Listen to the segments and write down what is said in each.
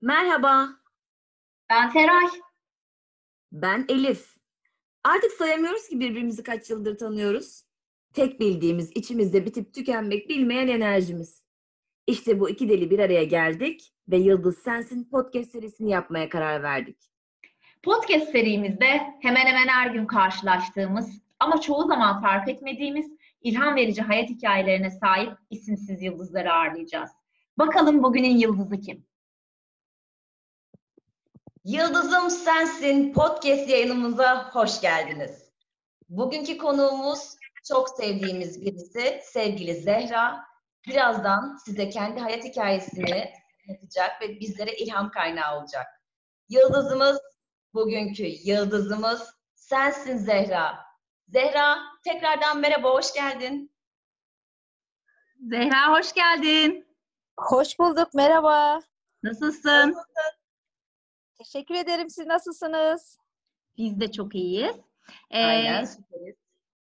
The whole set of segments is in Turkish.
Merhaba, Ben Feray. ben Elif. Artık sayamıyoruz ki birbirimizi kaç yıldır tanıyoruz. Tek bildiğimiz içimizde bitip tükenmek bilmeyen enerjimiz. İşte bu iki deli bir araya geldik ve Yıldız Sensin podcast serisini yapmaya karar verdik. Podcast serimizde hemen hemen her gün karşılaştığımız ama çoğu zaman fark etmediğimiz ilham verici hayat hikayelerine sahip isimsiz yıldızları ağırlayacağız. Bakalım bugünün yıldızı kim? Yıldızım Sensin podcast yayınımıza hoş geldiniz. Bugünkü konuğumuz çok sevdiğimiz birisi sevgili Zehra. Birazdan size kendi hayat hikayesini anlatacak ve bizlere ilham kaynağı olacak. Yıldızımız, bugünkü yıldızımız sensin Zehra. Zehra tekrardan merhaba, hoş geldin. Zehra hoş geldin. Hoş bulduk, merhaba. Nasılsın? Teşekkür ederim. Siz nasılsınız? Biz de çok iyiyiz. Ee, Aynen, süperiz.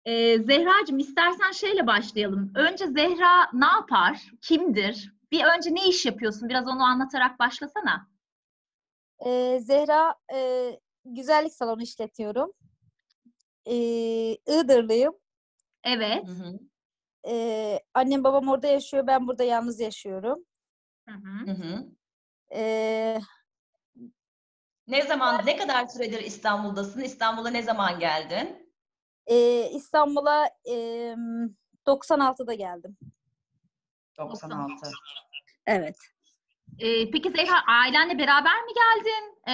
e, Zehracığım istersen şeyle başlayalım. Önce Zehra ne yapar? Kimdir? Bir önce ne iş yapıyorsun? Biraz onu anlatarak başlasana. Ee, Zehra, e, güzellik salonu işletiyorum. Ee, Iğdırlıyım. Evet. Hı hı, Ee, annem babam orada yaşıyor, ben burada yalnız yaşıyorum. Hı hı. hı hı. Ee, Ne zaman, ne kadar süredir İstanbul'dasın? İstanbul'a ne zaman geldin? e, İstanbul'a e, 96'da geldim. 96. Evet. Ee, peki Zehra ailenle beraber mi geldin? Ee,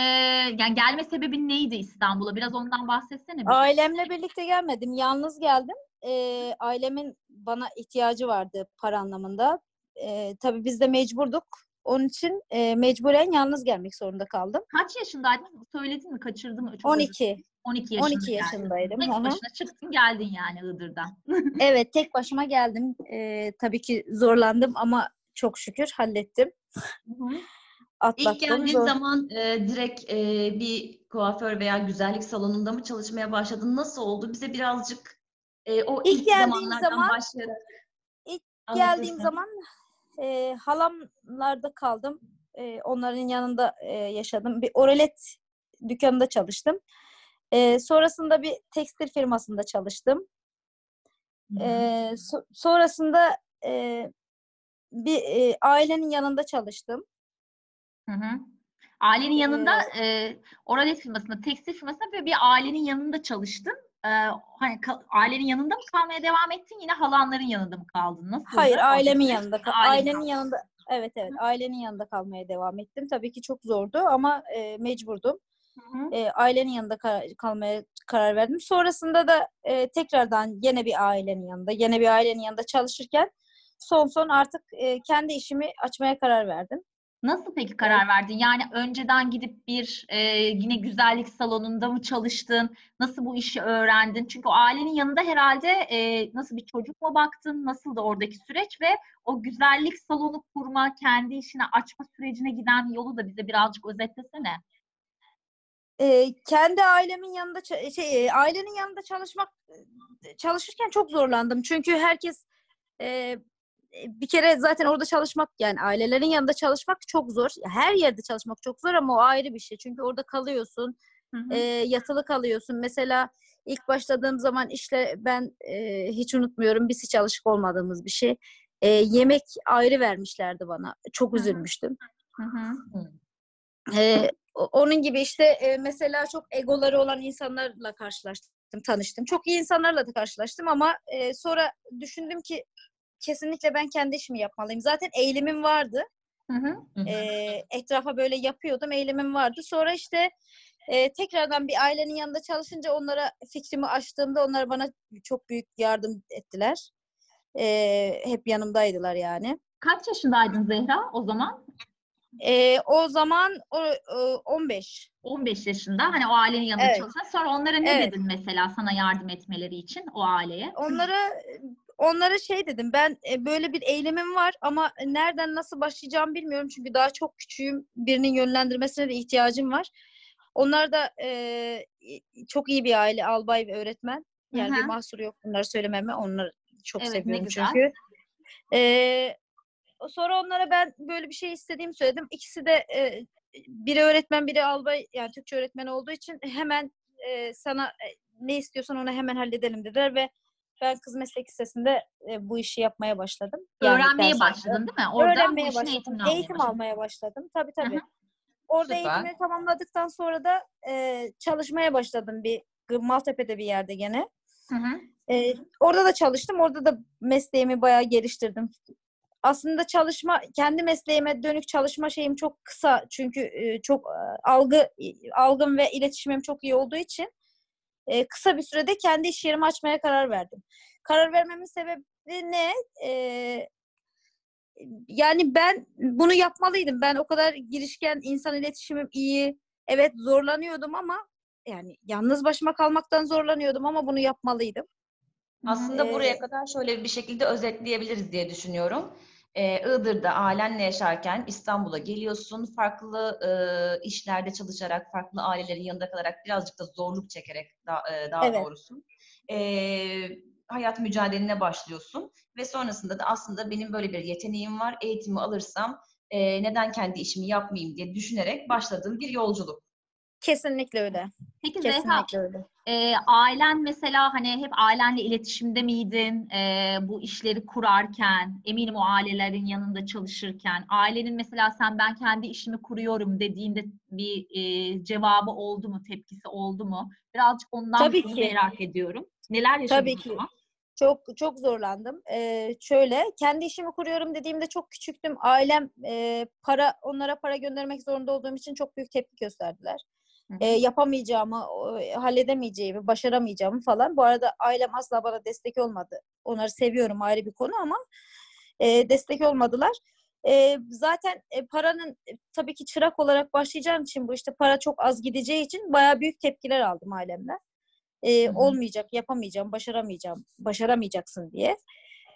yani gelme sebebin neydi İstanbul'a? Biraz ondan bahsetsene. bize. Ailemle birlikte gelmedim, yalnız geldim. Ee, ailemin bana ihtiyacı vardı para anlamında. Ee, tabii biz de mecburduk. Onun için e, mecburen yalnız gelmek zorunda kaldım. Kaç yaşındaydın? Söyledin mi? Kaçırdım? Çok özür 12. 12 yaşında 12 geldin. yaşındaydım. Tek başına çıktın geldin yani Iğdır'dan. Evet, tek başıma geldim. Ee, tabii ki zorlandım ama çok şükür hallettim. İlk Atlattım. geldiğin Zor- zaman e, direkt e, bir kuaför veya güzellik salonunda mı çalışmaya başladın? Nasıl oldu? Bize birazcık e, o İlk ilk, geldiğim zamanlardan zaman- başlayarak İlk. Geldiğim zaman e, halamlarda kaldım. E, onların yanında e, yaşadım. Bir oralet dükkanında çalıştım. E, sonrasında bir tekstil firmasında çalıştım. E, so- sonrasında e, bir e, ailenin yanında çalıştım. Hı hı. Ailenin yanında e, oralet firmasında, tekstil firmasında ve bir ailenin yanında çalıştın. Ee, hani ailenin yanında mı kalmaya devam ettin? Yine halanların yanında mı kaldın? Nasıl? Hayır, ailemin yanında. kal- Ailenin yanında. Evet evet, ailenin yanında kalmaya devam ettim. Tabii ki çok zordu ama e, mecburdum. E, ailenin yanında kar- kalmaya karar verdim. Sonrasında da e, tekrardan yine bir ailenin yanında, yine bir ailenin yanında çalışırken son son artık e, kendi işimi açmaya karar verdim. Nasıl peki karar verdin? Yani önceden gidip bir e, yine güzellik salonunda mı çalıştın? Nasıl bu işi öğrendin? Çünkü o ailenin yanında herhalde e, nasıl bir çocuk mu baktın? Nasıl da oradaki süreç ve o güzellik salonu kurma, kendi işini açma sürecine giden yolu da bize birazcık özetlesene. E, kendi ailemin yanında şey e, ailenin yanında çalışmak e, çalışırken çok zorlandım. Çünkü herkes e, bir kere zaten orada çalışmak yani ailelerin yanında çalışmak çok zor. Her yerde çalışmak çok zor ama o ayrı bir şey. Çünkü orada kalıyorsun. Hı hı. e, yatılı kalıyorsun. Mesela ilk başladığım zaman işte ben e, hiç unutmuyorum biz hiç alışık olmadığımız bir şey. E, yemek ayrı vermişlerdi bana. Çok üzülmüştüm. Hı hı. E, onun gibi işte e, mesela çok egoları olan insanlarla karşılaştım, tanıştım. Çok iyi insanlarla da karşılaştım ama e, sonra düşündüm ki kesinlikle ben kendi işimi yapmalıyım. Zaten eğilimim vardı. Hı hı. E, etrafa böyle yapıyordum, eğilimim vardı. Sonra işte e, tekrardan bir ailenin yanında çalışınca onlara fikrimi açtığımda onlar bana çok büyük yardım ettiler. E, hep yanımdaydılar yani. Kaç yaşındaydın Zehra o zaman? E, o zaman o, e, 15. 15 yaşında. Hani o ailenin yanında Evet. çalışan. Sonra onlara ne Evet. dedin mesela sana yardım etmeleri için o aileye? Onlara onlara şey dedim ben e, böyle bir eylemim var ama nereden nasıl başlayacağımı bilmiyorum çünkü daha çok küçüğüm birinin yönlendirmesine de ihtiyacım var. Onlar da e, çok iyi bir aile albay ve öğretmen yani Hı bir hı. mahsuru yok bunları söylememe onları çok Evet, seviyorum çünkü. E, sonra onlara ben böyle bir şey istediğimi söyledim. İkisi de e, biri öğretmen, biri albay yani Türkçe öğretmeni olduğu için hemen e, sana e, ne istiyorsan onu hemen halledelim dediler ve ben kız meslek lisesinde e, bu işi yapmaya başladım. Yani Öğrenmeye başladın değil mi? Orada Öğrenmeye başladım. eğitimini almaya Eğitim başladın. almaya başladım. Tabii tabii. Orada Süper. eğitimi tamamladıktan sonra da e, çalışmaya başladım bir Maltepe'de bir yerde gene. Hı hı. Ee, orada da çalıştım. Orada da mesleğimi bayağı geliştirdim. Aslında çalışma, kendi mesleğime dönük çalışma şeyim çok kısa. Çünkü e, çok e, algı, algım ve iletişimim çok iyi olduğu için e, kısa bir sürede kendi iş yerimi açmaya karar verdim. Karar vermemin sebebi ne? E, yani ben bunu yapmalıydım. Ben o kadar girişken, insan iletişimim iyi. Evet zorlanıyordum ama yani yalnız başıma kalmaktan zorlanıyordum ama bunu yapmalıydım. Aslında Ee, buraya kadar şöyle bir şekilde özetleyebiliriz diye düşünüyorum. Ee, Iğdır'da ailenle yaşarken İstanbul'a geliyorsun. Farklı e, işlerde çalışarak, farklı ailelerin yanında kalarak, birazcık da zorluk çekerek da, e, daha Evet. doğrusu e, hayat mücadeline başlıyorsun. Ve sonrasında da aslında benim böyle bir yeteneğim var. Eğitimi alırsam e, neden kendi işimi yapmayayım diye düşünerek başladığım bir yolculuk. Kesinlikle öyle. Peki Zehra, Kesinlikle öyle. e, ailen mesela hani hep ailenle iletişimde miydin e, bu işleri kurarken? Eminim o ailelerin yanında çalışırken. Ailenin mesela sen ben kendi işimi kuruyorum dediğinde bir e, cevabı oldu mu, tepkisi oldu mu? Birazcık ondan Tabii ki. merak ediyorum. Neler yaşadın Tabii o ki. zaman? Çok çok zorlandım. Ee, şöyle kendi işimi kuruyorum dediğimde çok küçüktüm. Ailem e, para onlara para göndermek zorunda olduğum için çok büyük tepki gösterdiler. E, yapamayacağımı, o, halledemeyeceğimi, başaramayacağımı falan. Bu arada ailem asla bana destek olmadı. Onları seviyorum ayrı bir konu ama e, destek olmadılar. E, zaten e, paranın e, tabii ki çırak olarak başlayacağım için bu işte para çok az gideceği için bayağı büyük tepkiler aldım ailemden. E, olmayacak, yapamayacağım, başaramayacağım, başaramayacaksın diye.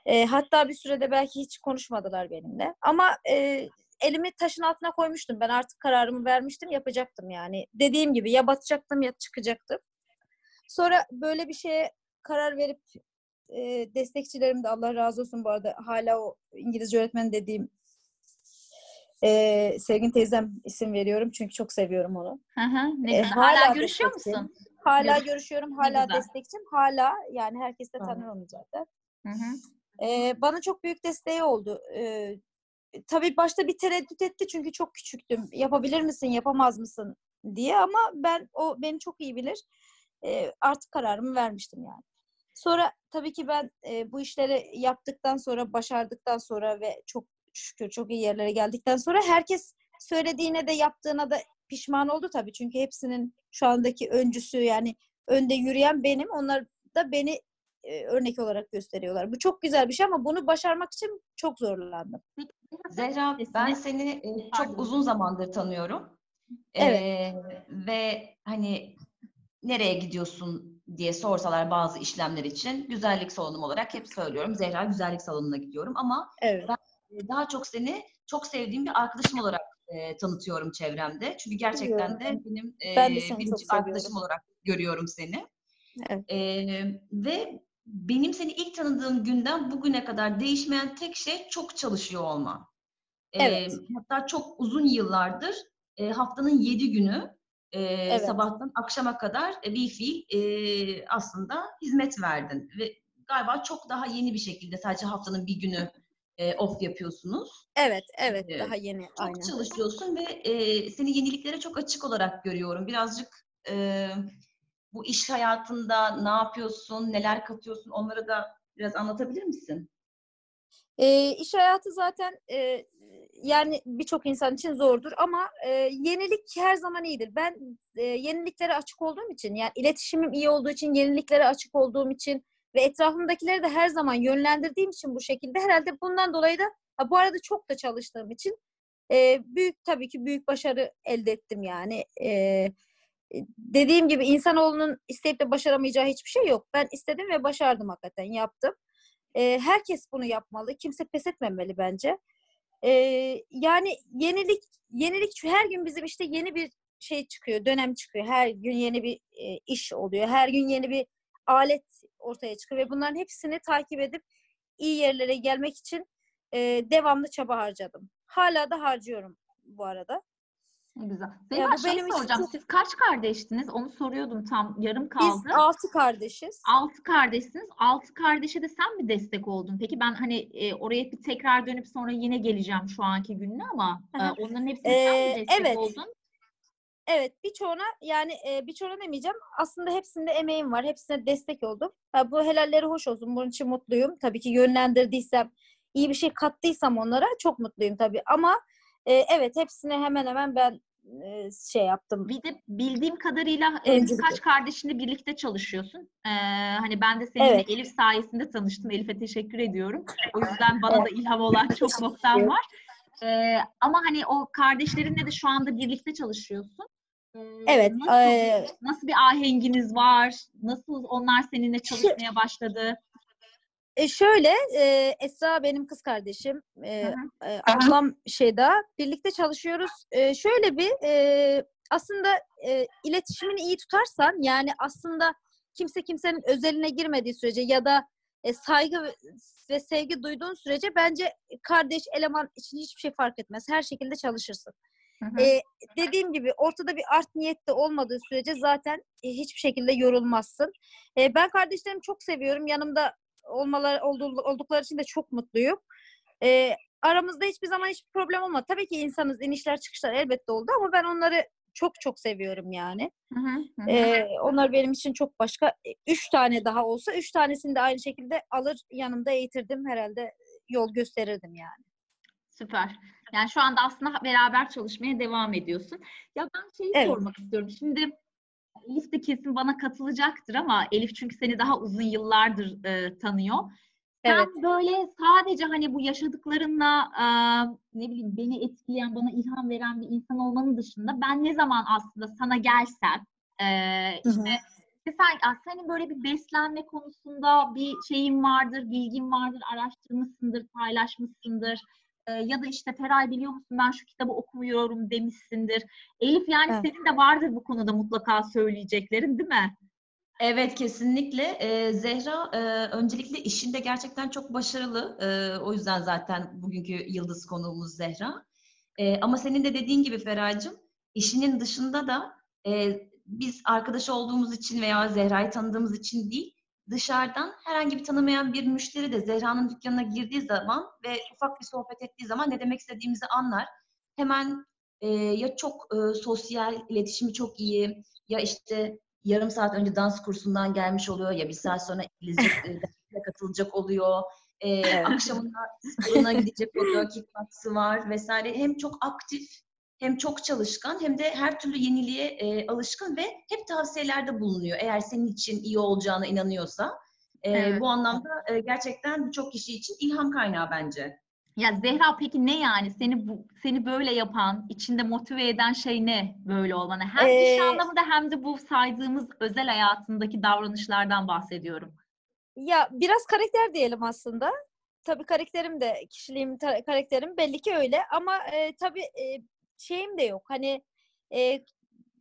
E, hatta bir sürede belki hiç konuşmadılar benimle. Ama e, elimi taşın altına koymuştum. Ben artık kararımı vermiştim, yapacaktım yani. Dediğim gibi ya batacaktım ya çıkacaktım. Sonra böyle bir şeye karar verip e, destekçilerim de Allah razı olsun bu arada hala o İngilizce öğretmen dediğim e, Sevgin teyzem isim veriyorum çünkü çok seviyorum onu. Hı hı, ne E. Hala, hala görüşüyor musun? Hala Görüş- görüşüyorum, hala destekçim, hala yani herkes de tanır onu zaten. Hı hı. Ee, bana çok büyük desteği oldu. Ee, tabii başta bir tereddüt etti çünkü çok küçüktüm. Yapabilir misin, yapamaz mısın diye ama ben o beni çok iyi bilir. Ee, artık kararımı vermiştim yani. Sonra tabii ki ben e, bu işleri yaptıktan sonra, başardıktan sonra ve çok şükür çok iyi yerlere geldikten sonra herkes söylediğine de yaptığına da pişman oldu tabii. Çünkü hepsinin şu andaki öncüsü yani önde yürüyen benim. Onlar da beni e, örnek olarak gösteriyorlar. Bu çok güzel bir şey ama bunu başarmak için çok zorlandım. Zehra, ben seni e, çok uzun zamandır tanıyorum. Evet. Ee, ve hani nereye gidiyorsun diye sorsalar bazı işlemler için güzellik salonum olarak hep söylüyorum. Zehra güzellik salonuna gidiyorum ama Evet. e, daha çok seni çok sevdiğim bir arkadaşım olarak e, tanıtıyorum çevremde. Çünkü gerçekten de benim e, Ben de seni çok biricik seviyorum. arkadaşım olarak görüyorum seni. Evet. Ee, ve benim seni ilk tanıdığım günden bugüne kadar değişmeyen tek şey çok çalışıyor olman. Evet. Hatta çok uzun yıllardır e, haftanın yedi günü e, sabahtan akşama kadar e, bir fiil e, aslında hizmet verdin. Ve galiba çok daha yeni bir şekilde sadece haftanın bir günü e, off yapıyorsunuz. Evet, evet. Evet. Daha yeni. Çok Aynen. çalışıyorsun ve e, seni yeniliklere çok açık olarak görüyorum. Birazcık e, bu iş hayatında ne yapıyorsun, neler katıyorsun onları da biraz anlatabilir misin? E, iş hayatı zaten e, yani birçok insan için zordur ama e, yenilik her zaman iyidir. Ben e, yeniliklere açık olduğum için yani iletişimim iyi olduğu için, yeniliklere açık olduğum için ve etrafımdakileri de her zaman yönlendirdiğim için bu şekilde herhalde bundan dolayı da ha, bu arada çok da çalıştığım için e, büyük tabii ki büyük başarı elde ettim yani. E, dediğim gibi insanoğlunun isteyip de başaramayacağı hiçbir şey yok. Ben istedim ve başardım hakikaten yaptım. E, herkes bunu yapmalı. Kimse pes etmemeli bence. E, yani yenilik yenilik her gün bizim işte yeni bir şey çıkıyor, dönem çıkıyor. Her gün yeni bir e, iş oluyor. Her gün yeni bir alet ortaya çıkıyor ve bunların hepsini takip edip iyi yerlere gelmek için e, devamlı çaba harcadım. Hala da harcıyorum bu arada. Ne güzel. Ya Zehra bu şey benim soracağım. çok- Siz kaç kardeştiniz? Onu soruyordum tam yarım Biz kaldı. altı kardeşiz. Altı kardeşsiniz. Altı kardeşe de sen mi destek oldun? Peki ben hani e, oraya bir tekrar dönüp sonra yine geleceğim şu anki gününe ama e, onların hepsine sen Ee, mi destek evet. oldun? Evet birçoğuna yani e, birçoğuna demeyeceğim. Aslında hepsinde emeğim var. Hepsine destek oldum. Ha, bu helalleri hoş olsun. Bunun için mutluyum. Tabii ki yönlendirdiysem, iyi bir şey kattıysam onlara çok mutluyum tabii. Ama e, evet hepsine hemen hemen ben e, şey yaptım. Bir de bildiğim kadarıyla e, birkaç kardeşinle birlikte çalışıyorsun. Ee, hani ben de seninle Evet. Elif sayesinde tanıştım. Elif'e teşekkür ediyorum. O yüzden bana da ilham olan çok noktam var. Ee, ama hani o kardeşlerinle de şu anda birlikte çalışıyorsun. Ee, Evet, Nasıl, eee, nasıl bir ahenginiz var? Nasıl onlar seninle çalışmaya başladı? E şöyle e, Esra benim kız kardeşim. E, Hı e, ablam Şeyda. Birlikte çalışıyoruz. E, şöyle bir e, aslında e, iletişimini iyi tutarsan yani aslında kimse kimsenin özeline girmediği sürece ya da e, saygı ve- sevgi duyduğun sürece bence kardeş eleman için hiçbir şey fark etmez. Her şekilde çalışırsın. Hı hı. E, dediğim gibi ortada bir art niyet de olmadığı sürece zaten e, hiçbir şekilde yorulmazsın. E, ben kardeşlerimi çok seviyorum. Yanımda olmalar oldu- oldukları için de çok mutluyum. E, aramızda hiçbir zaman hiçbir problem olmadı. Tabii ki insanız inişler çıkışlar elbette oldu ama ben onları çok çok seviyorum yani. Hı hı, hı hı. E, onlar benim için çok başka. E, Üç tane daha olsa üç tanesini de aynı şekilde alır yanımda eğitirdim herhalde yol gösterirdim yani. Süper. Yani şu anda aslında beraber çalışmaya devam ediyorsun. Ya ben şeyi Evet. sormak istiyorum. Şimdi Elif de kesin bana katılacaktır ama Elif çünkü seni daha uzun yıllardır e, tanıyor. Sen Evet. böyle sadece hani bu yaşadıklarınla e, ne bileyim beni etkileyen, bana ilham veren bir insan olmanın dışında ben ne zaman aslında sana gelsem e, işte işte sen senin böyle bir beslenme konusunda bir şeyin vardır, bilgin vardır, araştırmışsındır, paylaşmışsındır. Ee, ya da işte Feray biliyor musun ben şu kitabı okumuyorum demişsindir. Elif yani Evet. senin de vardır bu konuda mutlaka söyleyeceklerin değil mi? Evet kesinlikle. Ee, Zehra e, öncelikle işinde gerçekten çok başarılı. Ee, o yüzden zaten bugünkü yıldız konuğumuz Zehra. Ee, ama senin de dediğin gibi Feray'cığım işinin dışında da e, biz arkadaş olduğumuz için veya Zehra'yı tanıdığımız için değil dışarıdan herhangi bir tanımayan bir müşteri de Zehra'nın dükkanına girdiği zaman ve ufak bir sohbet ettiği zaman ne demek istediğimizi anlar. Hemen e, ya çok e, sosyal, iletişimi çok iyi ya işte yarım saat önce dans kursundan gelmiş oluyor ya bir saat sonra İngilizce e, katılacak oluyor. E, Evet. Akşamında sporuna gidecek oluyor, kickbox'ı var vesaire. Hem çok aktif hem çok çalışkan hem de her türlü yeniliğe e, alışkın ve hep tavsiyelerde bulunuyor. Eğer senin için iyi olacağına inanıyorsa. E, Evet. Bu anlamda e, gerçekten birçok kişi için ilham kaynağı bence. Ya Zehra peki ne yani seni bu seni böyle yapan, içinde motive eden şey ne böyle olmanı? Hem iş Ee, anlamında hem de bu saydığımız özel hayatındaki davranışlardan bahsediyorum. Ya biraz karakter diyelim aslında. Tabii karakterim de kişiliğim, karakterim belli ki öyle ama e, tabii e, şeyim de yok. Hani e,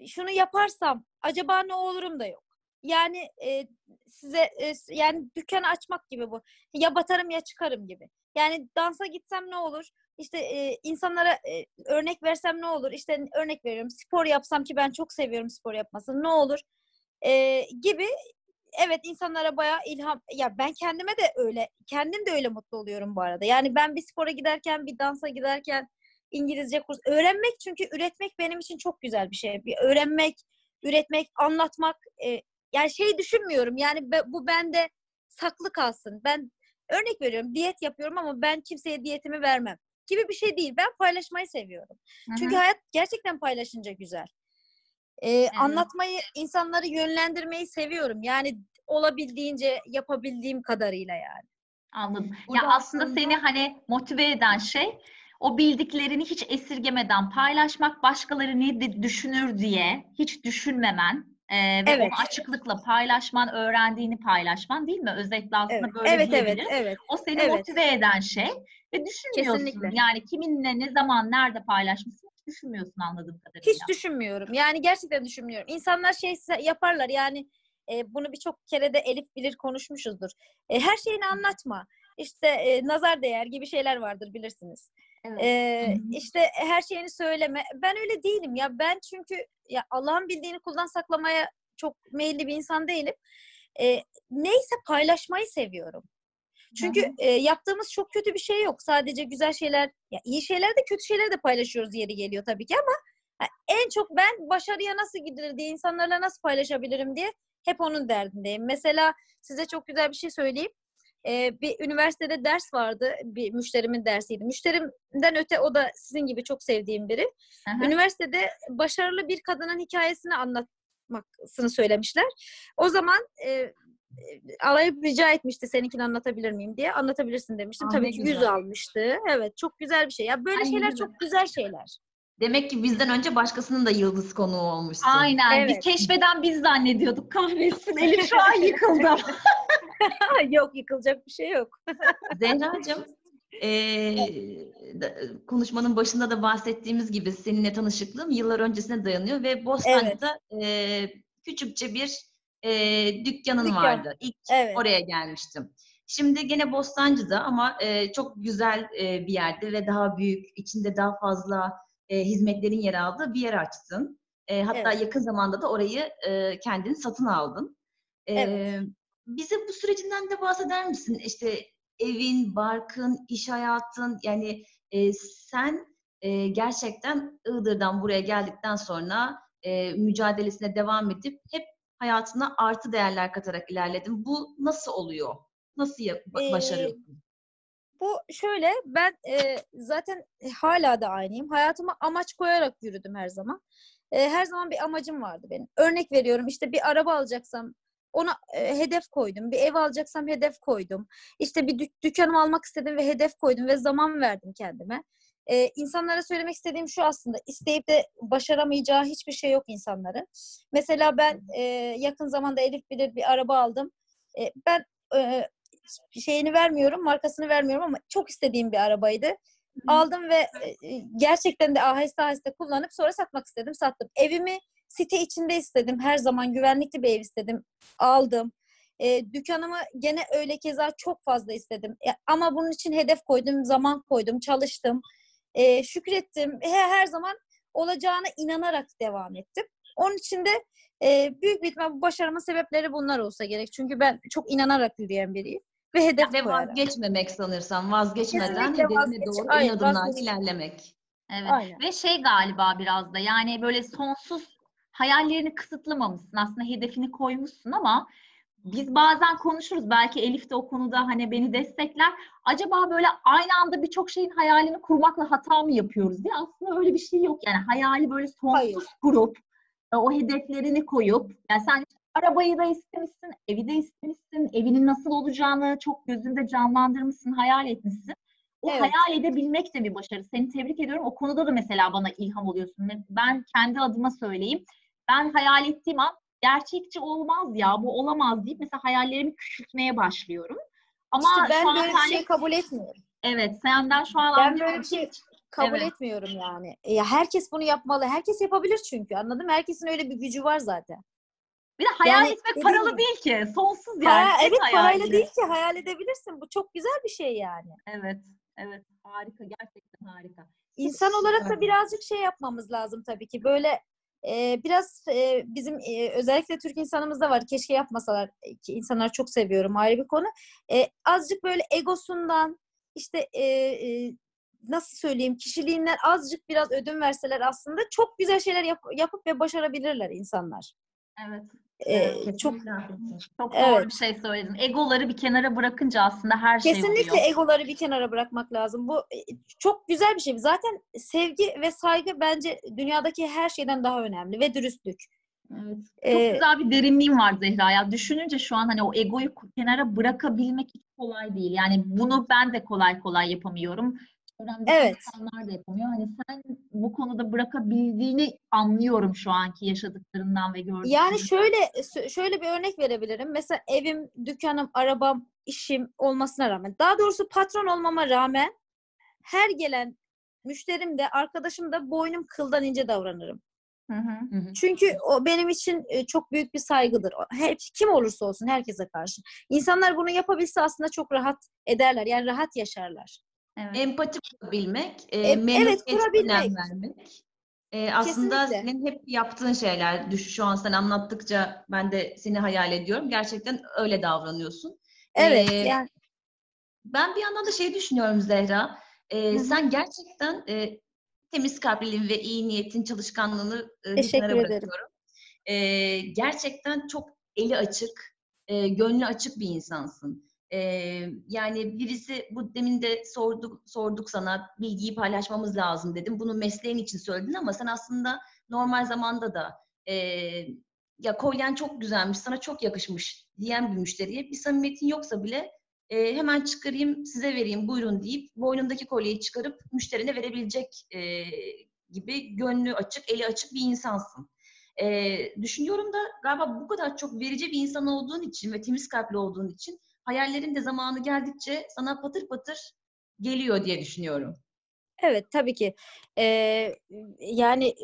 şunu yaparsam acaba ne olurum da yok. Yani e, size e, yani dükkanı açmak gibi bu. Ya batarım ya çıkarım gibi. Yani dansa gitsem ne olur? İşte e, insanlara e, örnek versem ne olur? İşte örnek veriyorum. Spor yapsam ki ben çok seviyorum spor yapmasını. Ne olur? E, gibi evet insanlara bayağı ilham ya ben kendime de öyle kendim de öyle mutlu oluyorum bu arada. Yani ben bir spora giderken bir dansa giderken İngilizce kurs öğrenmek çünkü üretmek benim için çok güzel bir şey. Bir öğrenmek, üretmek, anlatmak e, yani şey düşünmüyorum. Yani be- bu bende saklı kalsın. Ben örnek veriyorum diyet yapıyorum ama ben kimseye diyetimi vermem gibi bir şey değil. Ben paylaşmayı seviyorum. Hı hı. Çünkü hayat gerçekten paylaşınca güzel. Ee, Anlatmayı, insanları yönlendirmeyi seviyorum. Yani olabildiğince yapabildiğim kadarıyla yani. Anladım. Ya Burada aslında aslında- seni hani motive eden şey o bildiklerini hiç esirgemeden paylaşmak, başkaları ne düşünür diye hiç düşünmemen e, ve Evet. onu açıklıkla paylaşman, öğrendiğini paylaşman değil mi? Özetle aslında Evet, böyle evet, evet, diyebiliriz. evet. O seni evet. motive eden şey ve düşünmüyorsun. Kesinlikle. Yani kiminle, ne zaman, nerede paylaşmışsın hiç düşünmüyorsun anladığım kadarıyla. Hiç düşünmüyorum. Yani gerçekten düşünmüyorum. İnsanlar şey yaparlar yani e, bunu birçok kere de Elif bilir konuşmuşuzdur. E, her şeyini anlatma. işte e, nazar değer gibi şeyler vardır bilirsiniz. Evet. Ee, işte her şeyini söyleme. Ben öyle değilim ya. Ben çünkü ya Allah'ın bildiğini kuldan saklamaya çok meyilli bir insan değilim. Ee, neyse paylaşmayı seviyorum. Çünkü e, yaptığımız çok kötü bir şey yok. Sadece güzel şeyler, ya iyi şeyler de kötü şeyler de paylaşıyoruz yeri geliyor tabii ki ama ha, en çok ben başarıya nasıl gidilir diye insanlarla nasıl paylaşabilirim diye hep onun derdindeyim. Mesela size çok güzel bir şey söyleyeyim. Ee, bir üniversitede ders vardı. Bir müşterimin dersiydi. Müşterimden öte o da sizin gibi çok sevdiğim biri. Aha. Üniversitede başarılı bir kadının hikayesini anlatmasını söylemişler. O zaman e, e, arayıp rica etmişti seninkini anlatabilir miyim diye. Anlatabilirsin demiştim. Aa, Tabii ki yüz almıştı. Evet çok güzel bir şey. Ya böyle Ay, şeyler güzel. çok güzel şeyler. Demek ki bizden önce başkasının da yıldız konuğu olmuşsun. Aynen. Evet. Biz keşfeden biz zannediyorduk. Kahretsin. Elif şu an yıkıldı. yok yıkılacak bir şey yok. Zehracığım, eee, da- konuşmanın başında da bahsettiğimiz gibi seninle tanışıklığım yıllar öncesine dayanıyor ve Bostancı'da eee, küçükçe bir eee, dükkanın Dükkan. vardı. İlk Evet. oraya gelmiştim. Şimdi gene Bostancı'da ama eee, çok güzel eee, bir yerde ve daha büyük, içinde daha fazla eee, hizmetlerin yer aldığı bir yer açtın. Eee, hatta Evet. yakın zamanda da orayı eee, kendin satın aldın. Evet. Eee, bize bu sürecinden de bahseder misin? İşte evin, barkın, iş hayatın yani e, sen e, gerçekten Iğdır'dan buraya geldikten sonra e, mücadelesine devam edip hep hayatına artı değerler katarak ilerledin. Bu nasıl oluyor? Nasıl yap- ba- Ee, başarıyorsun? Bu şöyle ben e, zaten hala da aynıyım. Hayatıma amaç koyarak yürüdüm her zaman. E, her zaman bir amacım vardı benim. Örnek veriyorum işte bir araba alacaksam ona e, hedef koydum. Bir ev alacaksam hedef koydum. İşte bir dük- dükkanımı almak istedim ve hedef koydum ve zaman verdim kendime. E, insanlara söylemek istediğim şu aslında isteyip de başaramayacağı hiçbir şey yok insanların. Mesela ben e, yakın zamanda Elif bilir bir araba aldım. E, ben e, şeyini vermiyorum, markasını vermiyorum ama çok istediğim bir arabaydı. Aldım ve e, gerçekten de aheste aheste kullanıp sonra satmak istedim, sattım. Evimi site içinde istedim. Her zaman güvenlikli bir ev istedim. Aldım. E, dükkanımı gene öyle keza çok fazla istedim. E, ama bunun için hedef koydum, zaman koydum, çalıştım. E, şükrettim. Her, her zaman olacağına inanarak devam ettim. Onun için de e, büyük bir ihtimal bu başarımın sebepleri bunlar olsa gerek. Çünkü ben çok inanarak yürüyen biriyim. Ve hedef Ve koyarak. vazgeçmemek sanırsam. Vazgeçmeden Kesinlikle hedefine vazgeç- doğru ön adımlarla vazgeç- ilerlemek. Evet. Aynen. Ve şey galiba biraz da yani böyle sonsuz hayallerini kısıtlamamışsın. Aslında hedefini koymuşsun ama biz bazen konuşuruz. Belki Elif de o konuda hani beni destekler. Acaba böyle aynı anda birçok şeyin hayalini kurmakla hata mı yapıyoruz diye. Aslında öyle bir şey yok. Yani hayali böyle sonsuz Hayır. kurup e, o hedeflerini koyup yani sen arabayı da istemişsin, evi de istemişsin, evinin nasıl olacağını çok gözünde canlandırmışsın, hayal etmişsin. O Evet. hayal edebilmek de bir başarı. Seni tebrik ediyorum. O konuda da mesela bana ilham oluyorsun. Ben kendi adıma söyleyeyim. Ben hayal ettiğim an gerçekçi olmaz ya, bu olamaz deyip mesela hayallerimi küçültmeye başlıyorum. Ama İşte ben böyle bir şey kabul etmiyorum. evet, senden şu an Ben böyle bir şey kabul Evet. etmiyorum yani. Ya herkes bunu yapmalı. Herkes yapabilir çünkü. Anladın mı? Herkesin öyle bir gücü var zaten. Bir de hayal Yani etmek paralı değil ki. Sonsuz yani. Para, evet parayla değil ki hayal edebilirsin. Bu çok güzel bir şey yani. Evet, evet. Harika, gerçekten harika. İnsan olarak da birazcık şey yapmamız lazım tabii ki. Böyle e, biraz e, bizim e, özellikle Türk insanımızda var. Keşke yapmasalar e, ki insanları çok seviyorum ayrı bir konu. E, azıcık böyle egosundan işte e, e, nasıl söyleyeyim kişiliğinden azıcık biraz ödün verseler aslında çok güzel şeyler yap- yapıp ve başarabilirler insanlar. Evet. E, çok Kesinlikle. Çok doğru Evet. bir şey söyledin. Egoları bir kenara bırakınca aslında her şey Kesinlikle egoları bir kenara bırakmak lazım. Bu e, çok güzel bir şey. Zaten sevgi ve saygı bence dünyadaki her şeyden daha önemli ve dürüstlük. Evet. Çok Ee, güzel bir derinliğim var Zehra ya. Düşününce şu an hani o egoyu kenara bırakabilmek hiç kolay değil. Yani bunu ben de kolay kolay yapamıyorum. Çevremdeki Evet. insanlar da yapamıyor. Hani sen bu konuda bırakabildiğini anlıyorum şu anki yaşadıklarından ve gördüklerinden. Yani şöyle şöyle bir örnek verebilirim. Mesela evim, dükkanım, arabam, işim olmasına rağmen, daha doğrusu patron olmama rağmen her gelen müşterim de arkadaşım da boynum kıldan ince davranırım. Hı hı. Hı hı. Çünkü o benim için e, çok büyük bir saygıdır. Hep kim olursa olsun herkese karşı. İnsanlar bunu yapabilse aslında çok rahat ederler. Yani rahat yaşarlar. Evet. Empati kurabilmek, e, E, evet, kurabilmek. önem vermek. E, aslında Kesinlikle. senin hep yaptığın şeyler, düş, şu an sen anlattıkça ben de seni hayal ediyorum. Gerçekten öyle davranıyorsun. Evet. Ee, yani Ben bir yandan da şey düşünüyorum Zehra. E, Hı hı. sen gerçekten e, temiz kalpliliğin ve iyi niyetin çalışkanlığını e, bir Teşekkür kenara ederim. bırakıyorum. E, gerçekten çok eli açık, e, gönlü açık bir insansın. E, yani birisi bu demin de sorduk sorduk sana bilgiyi paylaşmamız lazım dedim. Bunu mesleğin için söyledin ama sen aslında normal zamanda da e, ya kolyen çok güzelmiş, sana çok yakışmış diyen bir müşteriye bir samimiyetin yoksa bile e, hemen çıkarayım size vereyim buyurun deyip boynundaki kolyeyi çıkarıp müşterine verebilecek e, gibi gönlü açık, eli açık bir insansın. E, düşünüyorum da galiba bu kadar çok verici bir insan olduğun için ve temiz kalpli olduğun için hayallerin de zamanı geldikçe sana patır patır geliyor diye düşünüyorum. Evet tabii ki. Ee, yani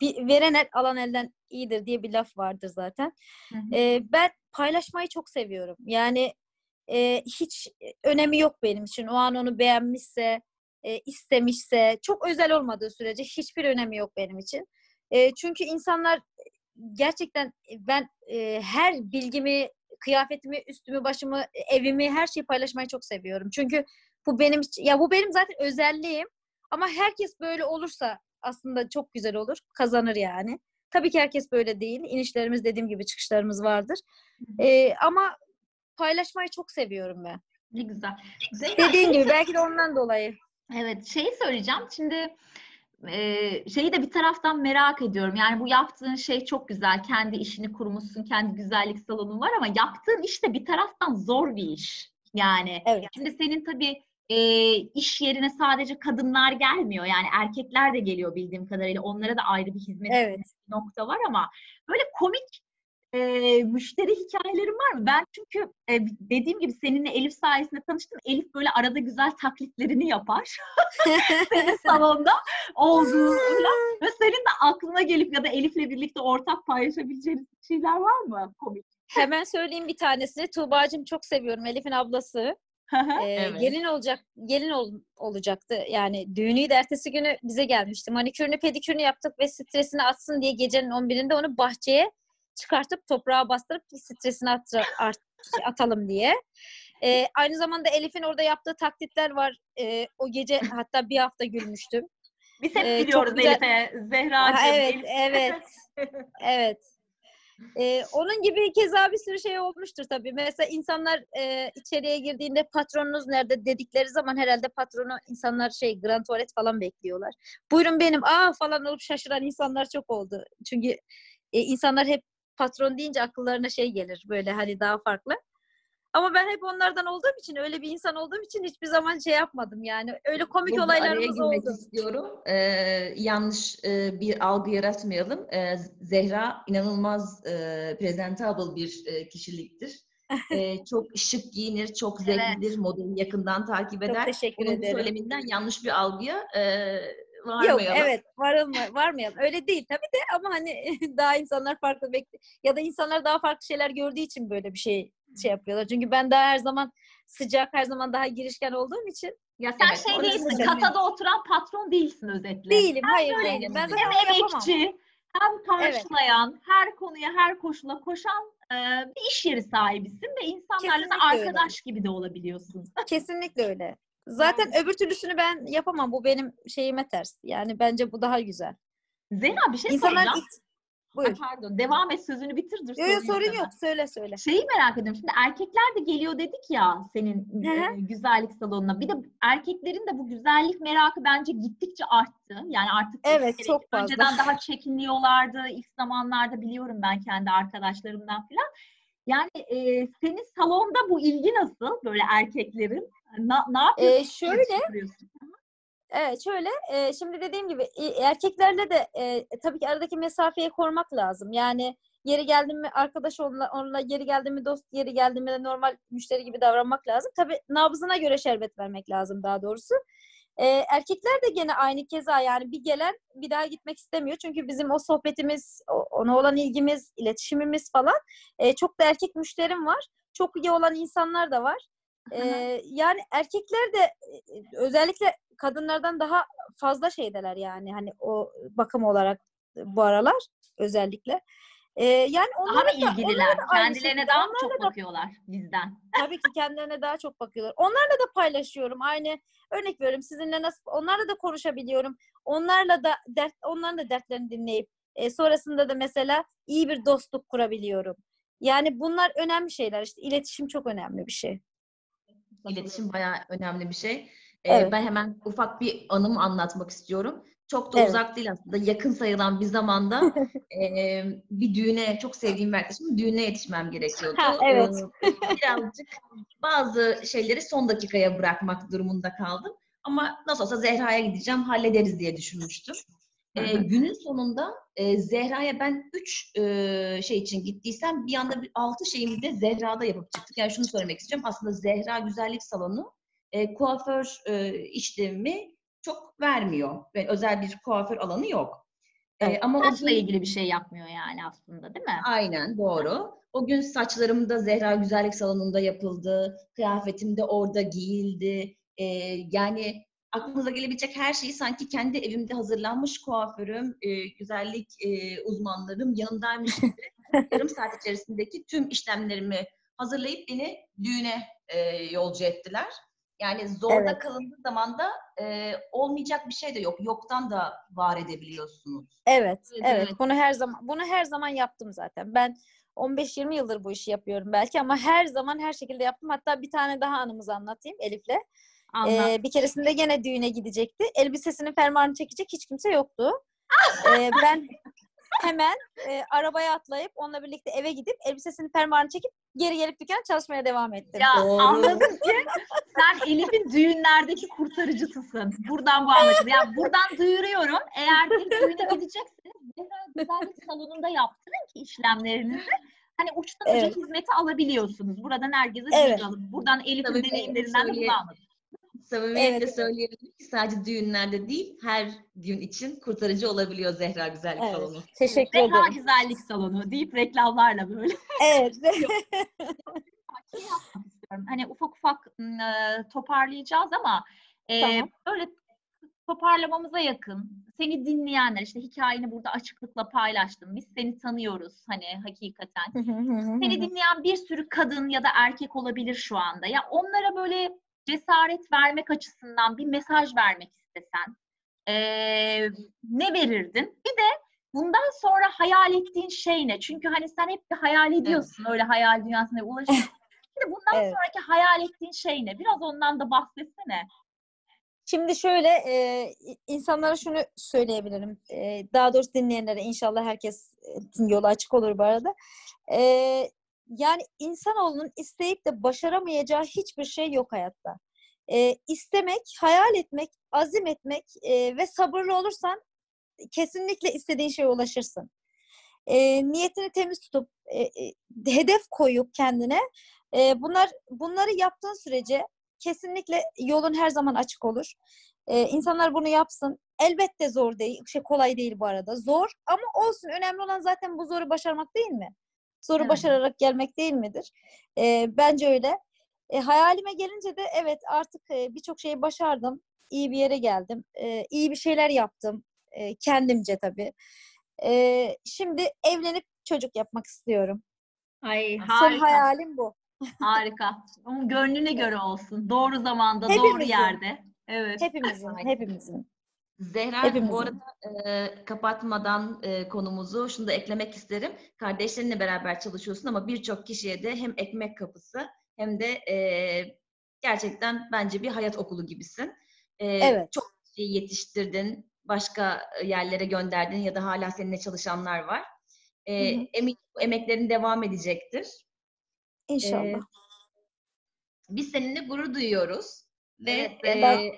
bir veren el alan elden iyidir diye bir laf vardır zaten. Hı hı. Ee, ben paylaşmayı çok seviyorum. Yani e, hiç önemi yok benim için. O an onu beğenmişse, e, istemişse, çok özel olmadığı sürece hiçbir önemi yok benim için. E, çünkü insanlar gerçekten ben e, her bilgimi, kıyafetimi, üstümü, başımı, evimi, her şeyi paylaşmayı çok seviyorum. Çünkü bu benim ya bu benim zaten özelliğim. Ama herkes böyle olursa aslında çok güzel olur. Kazanır yani. Tabii ki herkes böyle değil. İnişlerimiz dediğim gibi çıkışlarımız vardır. Ee, ama paylaşmayı çok seviyorum ben. Ne güzel. Zehra, Dediğin gibi belki de ondan dolayı. Evet, şeyi söyleyeceğim. Şimdi e, şeyi de bir taraftan merak ediyorum. Yani bu yaptığın şey çok güzel. Kendi işini kurmuşsun, kendi güzellik salonun var ama yaptığın iş de bir taraftan zor bir iş. Yani Evet. şimdi senin tabii e, iş yerine sadece kadınlar gelmiyor. Yani erkekler de geliyor bildiğim kadarıyla. Onlara da ayrı bir hizmet Evet. nokta var ama böyle komik e, müşteri hikayelerin var mı? Ben çünkü e, dediğim gibi seninle Elif sayesinde tanıştım. Elif böyle arada güzel taklitlerini yapar. senin salonda olduğunda ve senin de aklına gelip ya da Elif'le birlikte ortak paylaşabileceğiniz şeyler var mı komik? Hemen söyleyeyim bir tanesini. Tuğba'cığım çok seviyorum. Elif'in ablası. Ee, Evet. Gelin olacak, gelin ol- olacaktı. Yani düğünüydü. Ertesi günü bize gelmişti. Manikürünü, pedikürünü yaptık ve stresini atsın diye gecenin 11'inde onu bahçeye çıkartıp toprağa bastırıp stresini at- art- atalım diye. Ee, aynı zamanda Elif'in orada yaptığı taklitler var. Ee, o gece hatta bir hafta gülmüştüm. Biz hep Ee, biliyoruz güzel- Elif'e. Zehra'cığım. Evet, Elif- evet. Evet. Ee, onun gibi keza bir sürü şey olmuştur tabii. Mesela insanlar e, içeriye girdiğinde patronunuz nerede dedikleri zaman herhalde patronu insanlar şey grand tuvalet falan bekliyorlar. Buyurun benim aa falan olup şaşıran insanlar çok oldu. Çünkü e, insanlar hep patron deyince akıllarına şey gelir böyle hani daha farklı. Ama ben hep onlardan olduğum için öyle bir insan olduğum için hiçbir zaman şey yapmadım yani. Öyle komik Burada araya olaylarımız girmek oldu. istiyorum. Ee, yanlış e, bir algı yaratmayalım. Ee, Zehra inanılmaz e, presentable bir e, kişiliktir. Ee, çok şık giyinir, çok Evet. zevklidir, modeli yakından takip Çok eder. teşekkür Bunun bu ederim. söyleminden yanlış bir algıya e, Yok varmayalım. evet varılma, varmayalım. Öyle değil tabii de ama hani daha insanlar farklı bekle ya da insanlar daha farklı şeyler gördüğü için böyle bir şey şey yapıyorlar. Çünkü ben daha her zaman sıcak, her zaman daha girişken olduğum için Ya sen Evet, şey değilsin, kasada oturan patron değilsin özetle. değilim. Hayır böyle değilim. Ben hem zaten Hem emekçi, hem karşılayan, her konuya, her koşula koşan e, bir iş yeri sahibisin ve insanlarla da Kesinlikle öyle. arkadaş gibi de olabiliyorsun. Kesinlikle öyle. Zaten öbür türlüsünü ben yapamam. Bu benim şeyime ters. Yani bence bu daha güzel. Zehra bir şey İnsanlar soracağım. ilk... Buyur. Ay, pardon, devam et sözünü bitir. Dur, Yok sorun sana. yok. Söyle söyle. Şeyi merak ediyorum. Şimdi erkekler de geliyor dedik ya senin e, güzellik salonuna. Bir de erkeklerin de bu güzellik merakı bence gittikçe arttı. Yani artık Evet, gerek- çok fazla. önceden daha çekiniyorlardı. İlk zamanlarda biliyorum ben kendi arkadaşlarımdan falan. Yani e, senin salonda bu ilgi nasıl böyle erkeklerin? Na, ne yapıyorsun? Ee, şöyle. Evet şöyle e, şimdi dediğim gibi erkeklerle de e, tabii ki aradaki mesafeyi korumak lazım. Yani yeri geldi mi arkadaş onunla, onunla yeri geldi mi dost yeri geldi mi de normal müşteri gibi davranmak lazım. Tabii nabzına göre şerbet vermek lazım daha doğrusu. E, erkekler de gene aynı keza yani bir gelen bir daha gitmek istemiyor. Çünkü bizim o sohbetimiz, ona olan ilgimiz, iletişimimiz falan e, çok da erkek müşterim var. Çok iyi olan insanlar da var. E, yani erkekler de özellikle kadınlardan daha fazla şeydeler yani hani o bakım olarak bu aralar özellikle. Ee, yani daha mı ilgililer? Da, Kendilerine daha mı çok da, bakıyorlar bizden? Tabii ki kendilerine daha çok bakıyorlar. Onlarla da paylaşıyorum. Aynı örnek veriyorum. Sizinle nasıl onlarla da konuşabiliyorum. Onlarla da dert onların da dertlerini dinleyip e, sonrasında da mesela iyi bir dostluk kurabiliyorum. Yani bunlar önemli şeyler. İşte iletişim çok önemli bir şey. İletişim bayağı önemli bir şey. Ee, evet. Ben hemen ufak bir anımı anlatmak istiyorum. Çok da evet. uzak değil aslında. Yakın sayılan bir zamanda e, bir düğüne, çok sevdiğim bir arkadaşım düğüne yetişmem gerekiyordu. Ha, evet. birazcık bazı şeyleri son dakikaya bırakmak durumunda kaldım. Ama nasıl olsa Zehra'ya gideceğim, hallederiz diye düşünmüştüm. E, günün sonunda e, Zehra'ya ben üç e, şey için gittiysem bir anda bir altı şeyimi de Zehra'da yapıp çıktık. Yani şunu söylemek istiyorum. Aslında Zehra Güzellik Salonu e, kuaför e, işlemi çok vermiyor. Yani özel bir kuaför alanı yok. E, evet, ama saçla ilgili bir şey yapmıyor yani aslında değil mi? Aynen doğru. O gün saçlarım da Zehra Güzellik Salonu'nda yapıldı. Kıyafetim de orada giyildi. E, yani aklınıza gelebilecek her şeyi sanki kendi evimde hazırlanmış kuaförüm, e, güzellik e, uzmanlarım yanındaymış gibi yarım saat içerisindeki tüm işlemlerimi hazırlayıp beni düğüne e, yolcu ettiler. Yani zorda evet. kalındığı zaman da e, olmayacak bir şey de yok. Yoktan da var edebiliyorsunuz. Evet, evet, evet. Bunu her zaman bunu her zaman yaptım zaten. Ben 15-20 yıldır bu işi yapıyorum belki ama her zaman her şekilde yaptım. Hatta bir tane daha anımızı anlatayım Elif'le. Ee, bir keresinde gene düğüne gidecekti. Elbisesinin fermuarını çekecek hiç kimse yoktu. ee, ben hemen e, arabaya atlayıp onunla birlikte eve gidip elbisesinin fermuarını çekip geri gelip dükkan çalışmaya devam ettim. Ya anladım ki sen Elif'in düğünlerdeki kurtarıcısısın. Buradan bu anlaşıldı. Yani buradan duyuruyorum. Eğer bir düğüne gideceksiniz güzellik salonunda yaptırın ki işlemlerinizi. Hani uçtan evet. uca hizmeti alabiliyorsunuz. Buradan herkese evet. alıp buradan Elif'in deneyimlerinden de bunu anladım. Samimiyetle evet. söyleyebilirim ki sadece düğünlerde değil, her düğün için kurtarıcı olabiliyor Zehra Güzellik evet. Salonu. Teşekkür Zehra ederim. Zehra Güzellik Salonu deyip reklamlarla böyle. Evet. hani ufak ufak toparlayacağız ama e, tamam. böyle toparlamamıza yakın. Seni dinleyenler işte hikayeni burada açıklıkla paylaştım. Biz seni tanıyoruz hani hakikaten. seni dinleyen bir sürü kadın ya da erkek olabilir şu anda. Ya onlara böyle cesaret vermek açısından bir mesaj vermek istesen e, ne verirdin? Bir de bundan sonra hayal ettiğin şey ne? Çünkü hani sen hep bir hayal ediyorsun öyle hayal dünyasına ulaşıyorsun. Bir de bundan evet. sonraki hayal ettiğin şey ne? Biraz ondan da bahsetsene. Şimdi şöyle e, insanlara şunu söyleyebilirim. E, daha doğrusu dinleyenlere inşallah herkesin yolu açık olur bu arada. E, yani insanoğlunun isteyip de başaramayacağı hiçbir şey yok hayatta. E, istemek, hayal etmek, azim etmek e, ve sabırlı olursan kesinlikle istediğin şeye ulaşırsın. E, niyetini temiz tutup, e, e, hedef koyup kendine e, bunlar bunları yaptığın sürece kesinlikle yolun her zaman açık olur. E, insanlar bunu yapsın. Elbette zor değil, şey kolay değil bu arada. Zor ama olsun. Önemli olan zaten bu zoru başarmak değil mi? Zoru evet. başararak gelmek değil midir? E, bence öyle. E, hayalime gelince de evet artık e, birçok şeyi başardım. İyi bir yere geldim. E, iyi bir şeyler yaptım. E, kendimce tabii. E, şimdi evlenip çocuk yapmak istiyorum. Ay harika. Son hayalim bu. Harika. Ama gönlüne göre olsun. Doğru zamanda, hepimizin. doğru yerde. Evet. Hepimizin, hepimizin. Zehra Hepimizin. bu arada e, kapatmadan e, konumuzu şunu da eklemek isterim. Kardeşlerinle beraber çalışıyorsun ama birçok kişiye de hem ekmek kapısı hem de e, gerçekten bence bir hayat okulu gibisin. E, evet. Çok şey yetiştirdin, başka yerlere gönderdin ya da hala seninle çalışanlar var. E, Emin emeklerin devam edecektir. İnşallah. E, biz seninle gurur duyuyoruz. Ve evet,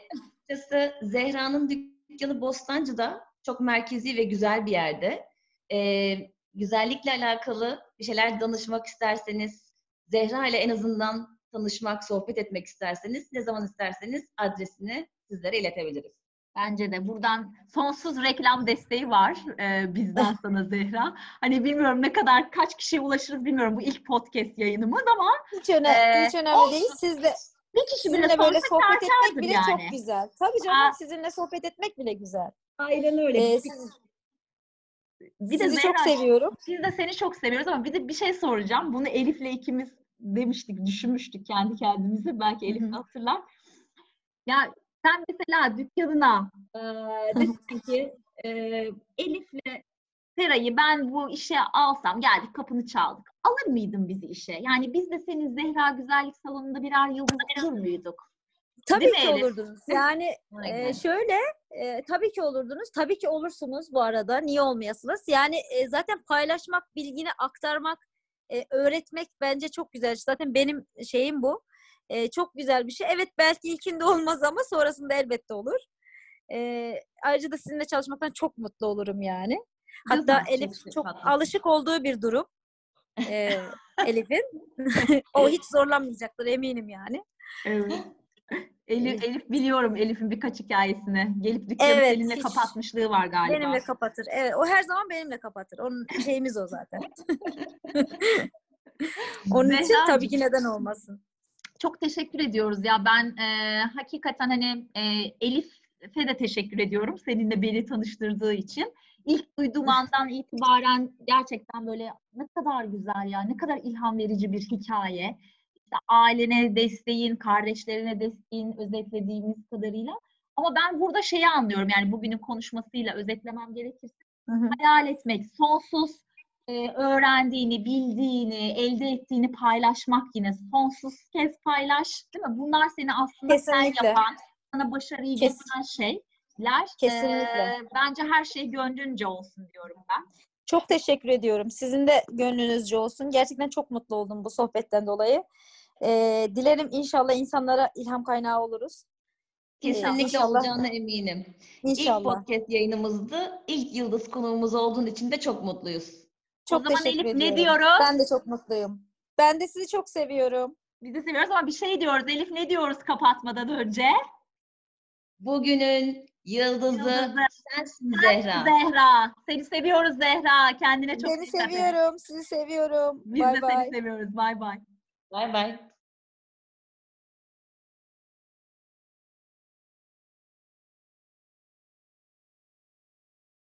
açıkçası Zehra'nın dükkanı Bostancı'da çok merkezi ve güzel bir yerde. E, güzellikle alakalı bir şeyler danışmak isterseniz, Zehra ile en azından tanışmak, sohbet etmek isterseniz, ne zaman isterseniz adresini sizlere iletebiliriz. Bence de buradan sonsuz reklam desteği var e, bizden sana Zehra. Hani bilmiyorum ne kadar kaç kişiye ulaşırız bilmiyorum bu ilk podcast yayınımız ama Hiç, öne, Ee, hiç önemli olsun. değil. Sizle, bir kişi bile sizinle böyle sorsa sohbet etmek bile yani. çok güzel. Tabii canım Aa. sizinle sohbet etmek bile güzel. Aynen öyle. Ee, Biz- siz, bir de sizi çok Zehra, seviyorum. Biz de seni çok seviyoruz ama bir de bir şey soracağım. Bunu Elif'le ikimiz demiştik, düşünmüştük kendi kendimize. Belki Elif Hı hı. de hatırlar. Ya sen mesela dükkanına e, desin ki e, Elif'le Sera'yı ben bu işe alsam, geldik kapını çaldık. Alır mıydın bizi işe? Yani biz de senin Zehra Güzellik Salonu'nda birer yıldız olur muyduk? Tabii Değil ki mi olurdunuz. Yani e, şöyle e, tabii ki olurdunuz. Tabii ki olursunuz bu arada. Niye olmayasınız? Yani e, zaten paylaşmak, bilgini aktarmak, e, öğretmek bence çok güzel. Zaten benim şeyim bu. E, çok güzel bir şey. Evet belki ilkinde olmaz ama sonrasında elbette olur. E, ayrıca da sizinle çalışmaktan çok mutlu olurum yani. Hatta Yazın Elif çünkü çok alışık olduğu bir durum. E, Elif'in. o hiç zorlanmayacaktır eminim yani. Evet. Elif, Elif biliyorum Elif'in birkaç hikayesini. Gelip dükkanı Evet, seninle hiç- kapatmışlığı var galiba. Benimle kapatır. Evet, o her zaman benimle kapatır. Onun şeyimiz o zaten. Onun için tabii ki neden olmasın. Çok teşekkür ediyoruz ya. Ben e, hakikaten hani e, Elif'e de teşekkür ediyorum. Seninle beni tanıştırdığı için. İlk duyduğum andan itibaren gerçekten böyle ne kadar güzel ya, ne kadar ilham verici bir hikaye. İşte ailene desteğin, kardeşlerine desteğin özetlediğimiz kadarıyla. Ama ben burada şeyi anlıyorum yani bugünün konuşmasıyla özetlemem gerekirse Hı hı. hayal etmek, sonsuz e, öğrendiğini, bildiğini, elde ettiğini paylaşmak yine sonsuz kez paylaş, değil mi? Bunlar seni aslında sen Kesinlikle. yapan, sana başarıyı getiren şeyler. Kesinlikle. E, bence her şey gönlünce olsun diyorum ben. Çok teşekkür ediyorum. Sizin de gönlünüzce olsun. Gerçekten çok mutlu oldum bu sohbetten dolayı. Ee, dilerim inşallah insanlara ilham kaynağı oluruz. Kesinlikle İnşallah. olacağına eminim. İlk İnşallah. podcast yayınımızdı. İlk yıldız konuğumuz olduğun için de çok mutluyuz. Çok o zaman teşekkür Elif ediyorum. ne diyoruz? Ben de çok mutluyum. Ben de sizi çok seviyorum. Biz de seviyoruz ama bir şey diyoruz. Elif ne diyoruz kapatmadan önce? Bugünün yıldızı Yıldızı sensin Zehra. Zehra. Seni seviyoruz Zehra. Kendine çok Beni seviyorum. Sizi seviyorum. Biz Bay de bay. seni seviyoruz. Bay bay. Bay bay.